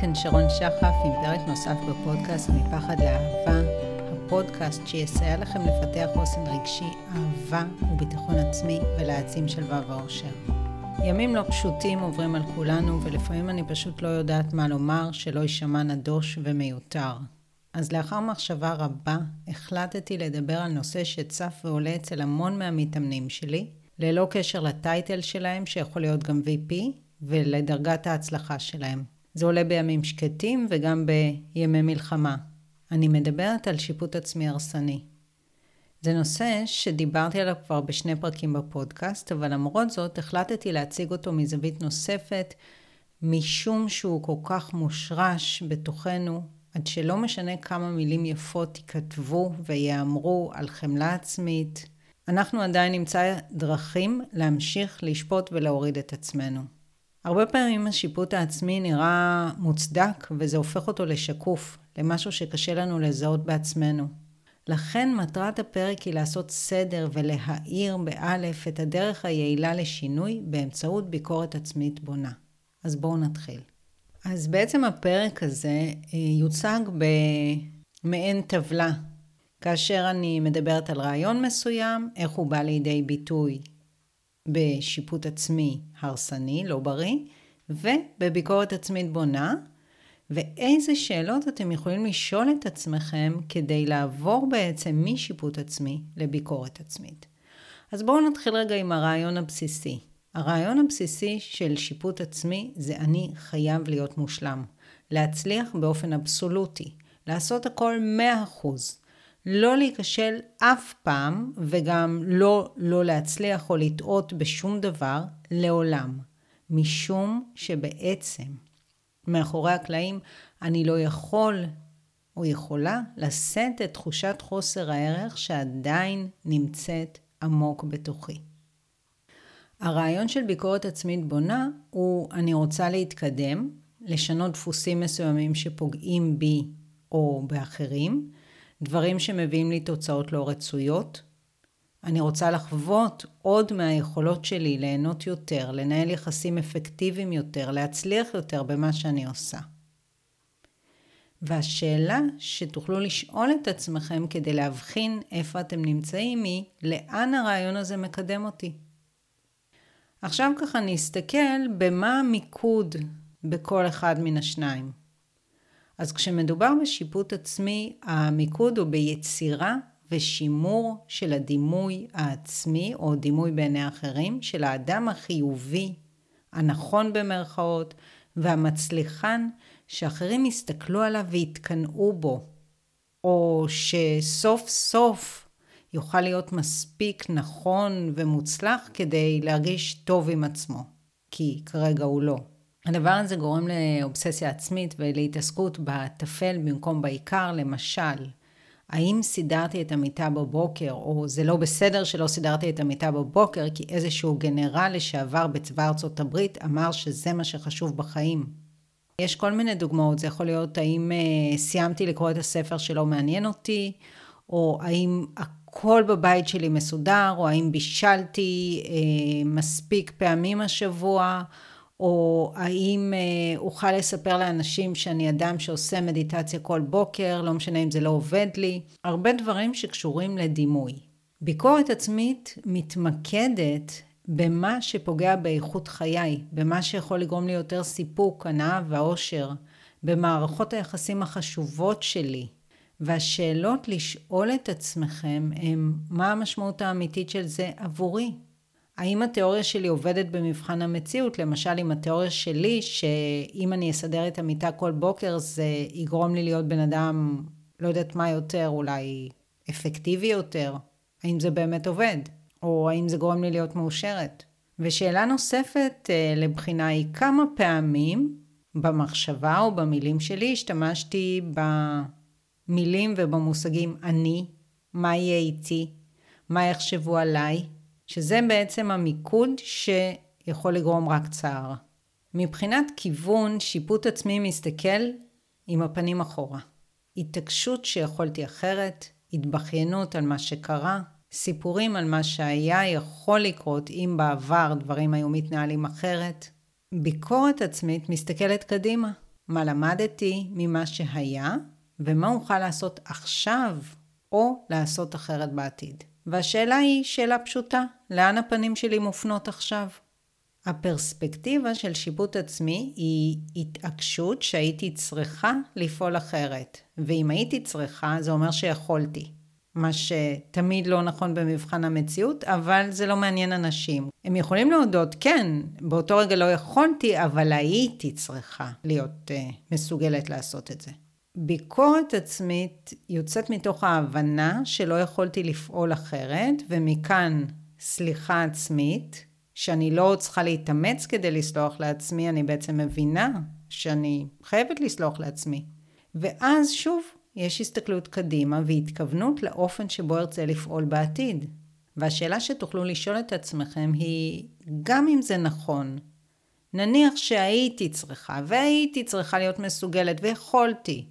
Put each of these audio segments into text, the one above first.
כאן שרון שחף עם פרק נוסף בפודקאסט מפחד לאהבה, הפודקאסט שיסייע לכם לפתח חוסן רגשי, אהבה וביטחון עצמי ולהעצים שלווה ואושר. ימים לא פשוטים עוברים על כולנו ולפעמים אני פשוט לא יודעת מה לומר שלא יישמע נדוש ומיותר. אז לאחר מחשבה רבה החלטתי לדבר על נושא שצף ועולה אצל המון מהמתאמנים שלי, ללא קשר לטייטל שלהם שיכול להיות גם VP ולדרגת ההצלחה שלהם. זה עולה בימים שקטים וגם בימי מלחמה. אני מדברת על שיפוט עצמי הרסני. זה נושא שדיברתי עליו כבר בשני פרקים בפודקאסט, אבל למרות זאת החלטתי להציג אותו מזווית נוספת, משום שהוא כל כך מושרש בתוכנו, עד שלא משנה כמה מילים יפות ייכתבו ויאמרו על חמלה עצמית, אנחנו עדיין נמצא דרכים להמשיך לשפוט ולהוריד את עצמנו. הרבה פעמים השיפוט העצמי נראה מוצדק וזה הופך אותו לשקוף, למשהו שקשה לנו לזהות בעצמנו. לכן מטרת הפרק היא לעשות סדר ולהאיר באלף את הדרך היעילה לשינוי באמצעות ביקורת עצמית בונה. אז בואו נתחיל. אז בעצם הפרק הזה אה, יוצג במעין טבלה, כאשר אני מדברת על רעיון מסוים, איך הוא בא לידי ביטוי בשיפוט עצמי הרסני, לא בריא, ובביקורת עצמית בונה, ואיזה שאלות אתם יכולים לשאול את עצמכם כדי לעבור בעצם משיפוט עצמי לביקורת עצמית. אז בואו נתחיל רגע עם הרעיון הבסיסי. הרעיון הבסיסי של שיפוט עצמי זה אני חייב להיות מושלם. להצליח באופן אבסולוטי. לעשות הכל 100%. לא להיכשל אף פעם, וגם לא לא להצליח או לטעות בשום דבר, לעולם. משום שבעצם מאחורי הקלעים אני לא יכול או יכולה לשאת את תחושת חוסר הערך שעדיין נמצאת עמוק בתוכי. הרעיון של ביקורת עצמית בונה הוא אני רוצה להתקדם, לשנות דפוסים מסוימים שפוגעים בי או באחרים, דברים שמביאים לי תוצאות לא רצויות. אני רוצה לחוות עוד מהיכולות שלי, ליהנות יותר, לנהל יחסים אפקטיביים יותר, להצליח יותר במה שאני עושה. והשאלה שתוכלו לשאול את עצמכם כדי להבחין איפה אתם נמצאים היא, לאן הרעיון הזה מקדם אותי? עכשיו ככה נסתכל במה המיקוד בכל אחד מן השניים. אז כשמדובר בשיפוט עצמי, המיקוד הוא ביצירה ושימור של הדימוי העצמי, או דימוי בעיני אחרים, של האדם החיובי, הנכון במרכאות, והמצליחן, שאחרים יסתכלו עליו ויתקנאו בו, או שסוף סוף יוכל להיות מספיק נכון ומוצלח כדי להרגיש טוב עם עצמו, כי כרגע הוא לא. הדבר הזה גורם לאובססיה עצמית ולהתעסקות בטפל במקום בעיקר, למשל, האם סידרתי את המיטה בבוקר, או זה לא בסדר שלא סידרתי את המיטה בבוקר, כי איזשהו גנרל לשעבר בצבא ארצות הברית אמר שזה מה שחשוב בחיים. יש כל מיני דוגמאות, זה יכול להיות האם uh, סיימתי לקרוא את הספר שלא מעניין אותי, או האם הכל בבית שלי מסודר, או האם בישלתי uh, מספיק פעמים השבוע, או האם אה, אוכל לספר לאנשים שאני אדם שעושה מדיטציה כל בוקר, לא משנה אם זה לא עובד לי, הרבה דברים שקשורים לדימוי. ביקורת עצמית מתמקדת במה שפוגע באיכות חיי, במה שיכול לגרום לי יותר סיפוק, הנאה ואושר, במערכות היחסים החשובות שלי. והשאלות לשאול את עצמכם הם מה המשמעות האמיתית של זה עבורי, האם התיאוריה שלי עובדת במבחן המציאות? למשל, עם התיאוריה שלי, שאם אני אסדר את המיטה כל בוקר, זה יגרום לי להיות בן אדם, לא יודעת מה יותר, אולי אפקטיבי יותר. האם זה באמת עובד? או האם זה גורם לי להיות מאושרת? ושאלה נוספת אה, לבחינה היא כמה פעמים במחשבה או במילים שלי השתמשתי במילים ובמושגים אני, מה יהיה איתי, מה יחשבו עליי, שזה בעצם המיקוד שיכול לגרום רק צער. מבחינת כיוון, שיפוט עצמי מסתכל עם הפנים אחורה. התעקשות שיכולתי אחרת, התבכיינות על מה שקרה, סיפורים על מה שהיה יכול לקרות אם בעבר דברים היו מתנהלים אחרת. ביקורת עצמית מסתכלת קדימה. מה למדתי ממה שהיה, ומה אוכל לעשות עכשיו, או לעשות אחרת בעתיד. והשאלה היא שאלה פשוטה, לאן הפנים שלי מופנות עכשיו? הפרספקטיבה של שיפוט עצמי היא התעקשות שהייתי צריכה לפעול אחרת, ואם הייתי צריכה זה אומר שיכולתי. מה שתמיד לא נכון במבחן המציאות, אבל זה לא מעניין אנשים. הם יכולים להודות, כן, באותו רגע לא יכולתי, אבל הייתי צריכה להיות uh, מסוגלת לעשות את זה. ביקורת עצמית יוצאת מתוך ההבנה שלא יכולתי לפעול אחרת, ומכאן סליחה עצמית, שאני לא צריכה להתאמץ כדי לסלוח לעצמי, אני בעצם מבינה שאני חייבת לסלוח לעצמי. ואז שוב, יש הסתכלות קדימה והתכוונות לאופן שבו ארצה לפעול בעתיד. והשאלה שתוכלו לשאול את עצמכם היא, גם אם זה נכון, נניח שהייתי צריכה, והייתי צריכה להיות מסוגלת, ויכולתי,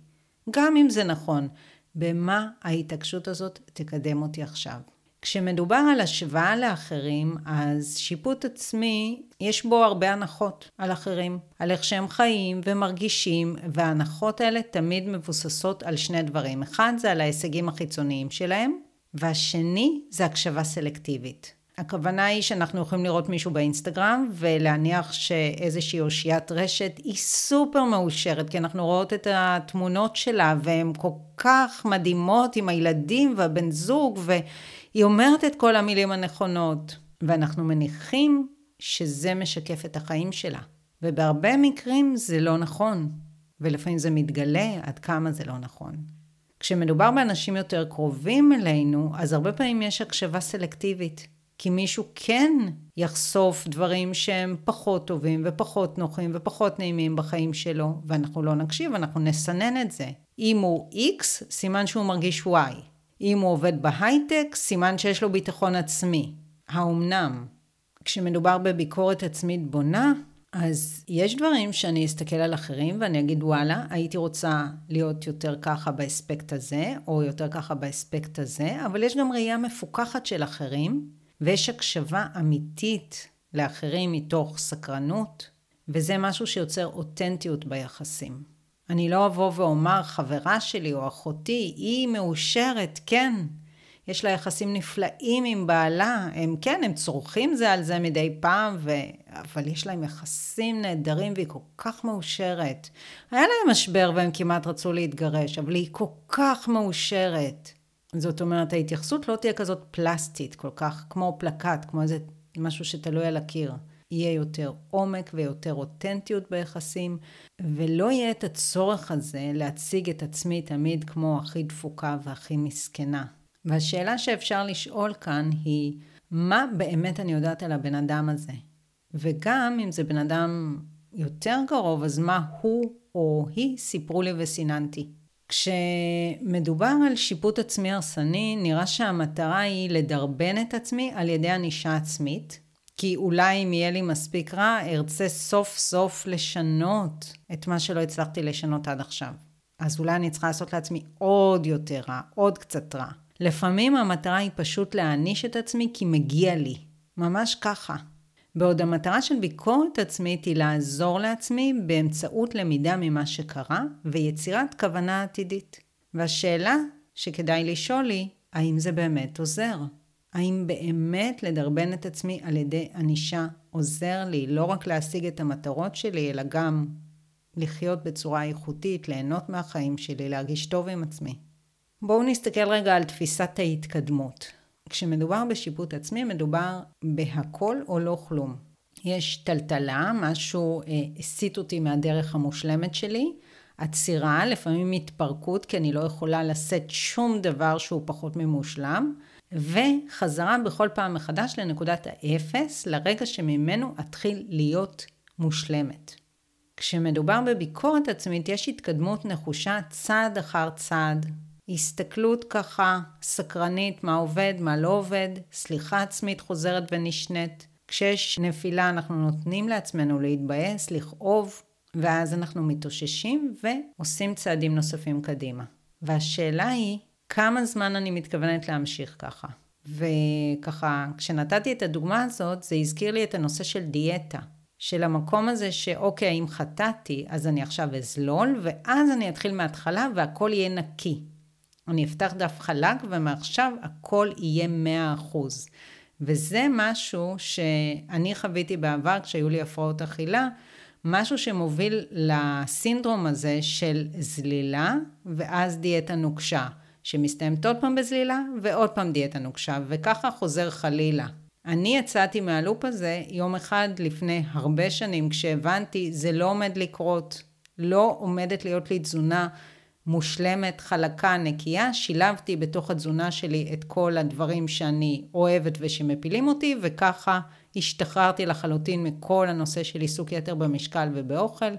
גם אם זה נכון, במה ההתעקשות הזאת תקדם אותי עכשיו? כשמדובר על השוואה לאחרים, אז שיפוט עצמי, יש בו הרבה הנחות על אחרים, על איך שהם חיים ומרגישים, וההנחות האלה תמיד מבוססות על שני דברים. אחד זה על ההישגים החיצוניים שלהם, והשני זה הקשבה סלקטיבית. הכוונה היא שאנחנו יכולים לראות מישהו באינסטגרם ולהניח שאיזושהי אושיית רשת היא סופר מאושרת, כי אנחנו רואות את התמונות שלה והן כל כך מדהימות עם הילדים והבן זוג, והיא אומרת את כל המילים הנכונות, ואנחנו מניחים שזה משקף את החיים שלה. ובהרבה מקרים זה לא נכון, ולפעמים זה מתגלה עד כמה זה לא נכון. כשמדובר באנשים יותר קרובים אלינו, אז הרבה פעמים יש הקשבה סלקטיבית. כי מישהו כן יחשוף דברים שהם פחות טובים ופחות נוחים ופחות נעימים בחיים שלו, ואנחנו לא נקשיב, אנחנו נסנן את זה. אם הוא X, סימן שהוא מרגיש Y. אם הוא עובד בהייטק, סימן שיש לו ביטחון עצמי. האומנם? כשמדובר בביקורת עצמית בונה, אז יש דברים שאני אסתכל על אחרים ואני אגיד וואלה, הייתי רוצה להיות יותר ככה באספקט הזה, או יותר ככה באספקט הזה, אבל יש גם ראייה מפוקחת של אחרים, ויש הקשבה אמיתית לאחרים מתוך סקרנות, וזה משהו שיוצר אותנטיות ביחסים. אני לא אבוא ואומר, חברה שלי או אחותי, היא מאושרת, כן. יש לה יחסים נפלאים עם בעלה, הם כן, הם צורכים זה על זה מדי פעם, ו... אבל יש להם יחסים נהדרים והיא כל כך מאושרת. היה להם משבר והם כמעט רצו להתגרש, אבל היא כל כך מאושרת. זאת אומרת, ההתייחסות לא תהיה כזאת פלסטית, כל כך כמו פלקט, כמו איזה משהו שתלוי על הקיר. יהיה יותר עומק ויותר אותנטיות ביחסים, ולא יהיה את הצורך הזה להציג את עצמי תמיד כמו הכי דפוקה והכי מסכנה. והשאלה שאפשר לשאול כאן היא, מה באמת אני יודעת על הבן אדם הזה? וגם אם זה בן אדם יותר קרוב, אז מה הוא או היא סיפרו לי וסיננתי. כשמדובר על שיפוט עצמי הרסני, נראה שהמטרה היא לדרבן את עצמי על ידי ענישה עצמית, כי אולי אם יהיה לי מספיק רע, ארצה סוף סוף לשנות את מה שלא הצלחתי לשנות עד עכשיו. אז אולי אני צריכה לעשות לעצמי עוד יותר רע, עוד קצת רע. לפעמים המטרה היא פשוט להעניש את עצמי כי מגיע לי. ממש ככה. בעוד המטרה של ביקורת עצמית היא לעזור לעצמי באמצעות למידה ממה שקרה ויצירת כוונה עתידית. והשאלה שכדאי לשאול היא, האם זה באמת עוזר? האם באמת לדרבן את עצמי על ידי ענישה עוזר לי לא רק להשיג את המטרות שלי, אלא גם לחיות בצורה איכותית, ליהנות מהחיים שלי, להרגיש טוב עם עצמי? בואו נסתכל רגע על תפיסת ההתקדמות. כשמדובר בשיפוט עצמי, מדובר בהכל או לא כלום. יש טלטלה, משהו אה, הסיט אותי מהדרך המושלמת שלי, עצירה, לפעמים התפרקות, כי אני לא יכולה לשאת שום דבר שהוא פחות ממושלם, וחזרה בכל פעם מחדש לנקודת האפס, לרגע שממנו אתחיל להיות מושלמת. כשמדובר בביקורת עצמית, יש התקדמות נחושה צעד אחר צעד, הסתכלות ככה סקרנית, מה עובד, מה לא עובד, סליחה עצמית חוזרת ונשנית. כשיש נפילה אנחנו נותנים לעצמנו להתבאס, לכאוב, ואז אנחנו מתאוששים ועושים צעדים נוספים קדימה. והשאלה היא, כמה זמן אני מתכוונת להמשיך ככה? וככה, כשנתתי את הדוגמה הזאת, זה הזכיר לי את הנושא של דיאטה. של המקום הזה שאוקיי, אם חטאתי, אז אני עכשיו אזלול, ואז אני אתחיל מההתחלה והכל יהיה נקי. אני אפתח דף חלק ומעכשיו הכל יהיה 100%. וזה משהו שאני חוויתי בעבר כשהיו לי הפרעות אכילה, משהו שמוביל לסינדרום הזה של זלילה ואז דיאטה נוקשה, שמסתיימת עוד פעם בזלילה ועוד פעם דיאטה נוקשה, וככה חוזר חלילה. אני יצאתי מהלופ הזה יום אחד לפני הרבה שנים, כשהבנתי זה לא עומד לקרות, לא עומדת להיות לי תזונה מושלמת, חלקה, נקייה, שילבתי בתוך התזונה שלי את כל הדברים שאני אוהבת ושמפילים אותי, וככה השתחררתי לחלוטין מכל הנושא של עיסוק יתר במשקל ובאוכל.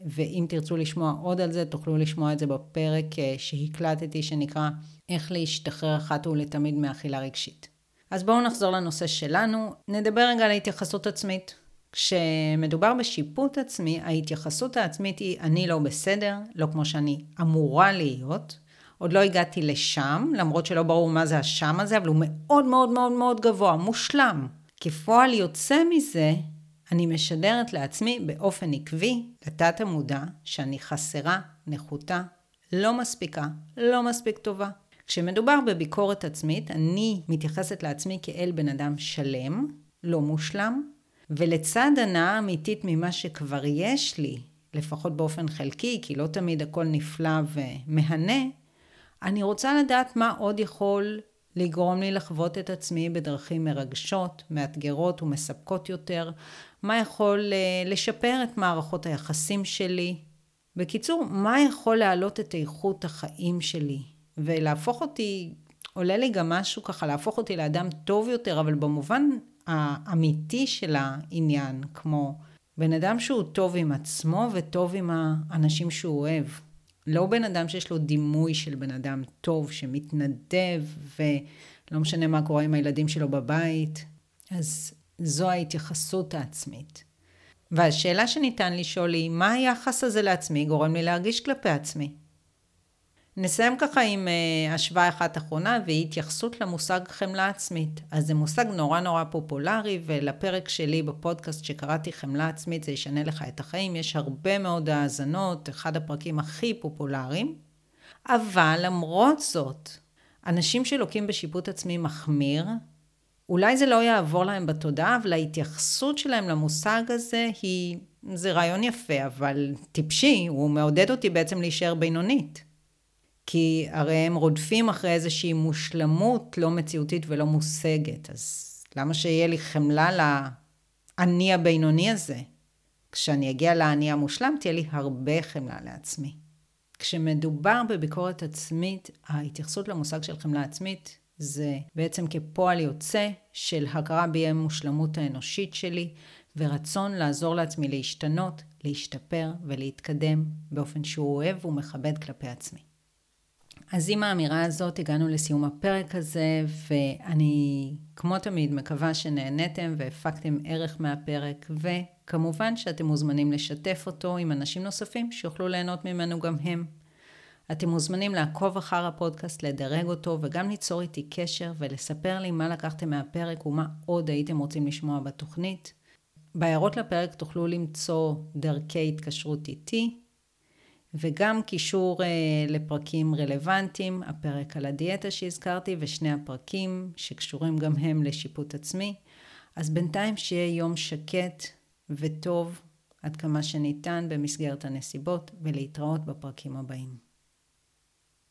ואם תרצו לשמוע עוד על זה, תוכלו לשמוע את זה בפרק אה, שהקלטתי, שנקרא איך להשתחרר אחת ולתמיד מאכילה רגשית. אז בואו נחזור לנושא שלנו, נדבר רגע על התייחסות עצמית. כשמדובר בשיפוט עצמי, ההתייחסות העצמית היא אני לא בסדר, לא כמו שאני אמורה להיות. עוד לא הגעתי לשם, למרות שלא ברור מה זה השם הזה, אבל הוא מאוד מאוד מאוד מאוד גבוה, מושלם. כפועל יוצא מזה, אני משדרת לעצמי באופן עקבי, לתת המודע, שאני חסרה, נחותה, לא מספיקה, לא מספיק טובה. כשמדובר בביקורת עצמית, אני מתייחסת לעצמי כאל בן אדם שלם, לא מושלם, ולצד הנאה אמיתית ממה שכבר יש לי, לפחות באופן חלקי, כי לא תמיד הכל נפלא ומהנה, אני רוצה לדעת מה עוד יכול לגרום לי לחוות את עצמי בדרכים מרגשות, מאתגרות ומספקות יותר, מה יכול אה, לשפר את מערכות היחסים שלי. בקיצור, מה יכול להעלות את איכות החיים שלי ולהפוך אותי, עולה לי גם משהו ככה, להפוך אותי לאדם טוב יותר, אבל במובן האמיתי של העניין, כמו בן אדם שהוא טוב עם עצמו וטוב עם האנשים שהוא אוהב. לא בן אדם שיש לו דימוי של בן אדם טוב, שמתנדב, ולא משנה מה קורה עם הילדים שלו בבית. אז זו ההתייחסות העצמית. והשאלה שניתן לשאול היא, מה היחס הזה לעצמי גורם לי להרגיש כלפי עצמי? נסיים ככה עם uh, השוואה אחת אחרונה והיא התייחסות למושג חמלה עצמית. אז זה מושג נורא נורא פופולרי ולפרק שלי בפודקאסט שקראתי חמלה עצמית זה ישנה לך את החיים. יש הרבה מאוד האזנות, אחד הפרקים הכי פופולריים. אבל למרות זאת, אנשים שלוקים בשיפוט עצמי מחמיר, אולי זה לא יעבור להם בתודעה, אבל ההתייחסות שלהם למושג הזה היא, זה רעיון יפה, אבל טיפשי, הוא מעודד אותי בעצם להישאר בינונית. כי הרי הם רודפים אחרי איזושהי מושלמות לא מציאותית ולא מושגת. אז למה שיהיה לי חמלה לאני הבינוני הזה? כשאני אגיע לאני המושלם, תהיה לי הרבה חמלה לעצמי. כשמדובר בביקורת עצמית, ההתייחסות למושג של חמלה עצמית זה בעצם כפועל יוצא של הכרה בי המושלמות האנושית שלי ורצון לעזור לעצמי להשתנות, להשתפר ולהתקדם באופן שהוא אוהב ומכבד כלפי עצמי. אז עם האמירה הזאת הגענו לסיום הפרק הזה, ואני כמו תמיד מקווה שנהניתם והפקתם ערך מהפרק, וכמובן שאתם מוזמנים לשתף אותו עם אנשים נוספים שיוכלו ליהנות ממנו גם הם. אתם מוזמנים לעקוב אחר הפודקאסט, לדרג אותו וגם ליצור איתי קשר ולספר לי מה לקחתם מהפרק ומה עוד הייתם רוצים לשמוע בתוכנית. בהערות לפרק תוכלו למצוא דרכי התקשרות איתי, וגם קישור אה, לפרקים רלוונטיים, הפרק על הדיאטה שהזכרתי ושני הפרקים שקשורים גם הם לשיפוט עצמי. אז בינתיים שיהיה יום שקט וטוב עד כמה שניתן במסגרת הנסיבות ולהתראות בפרקים הבאים.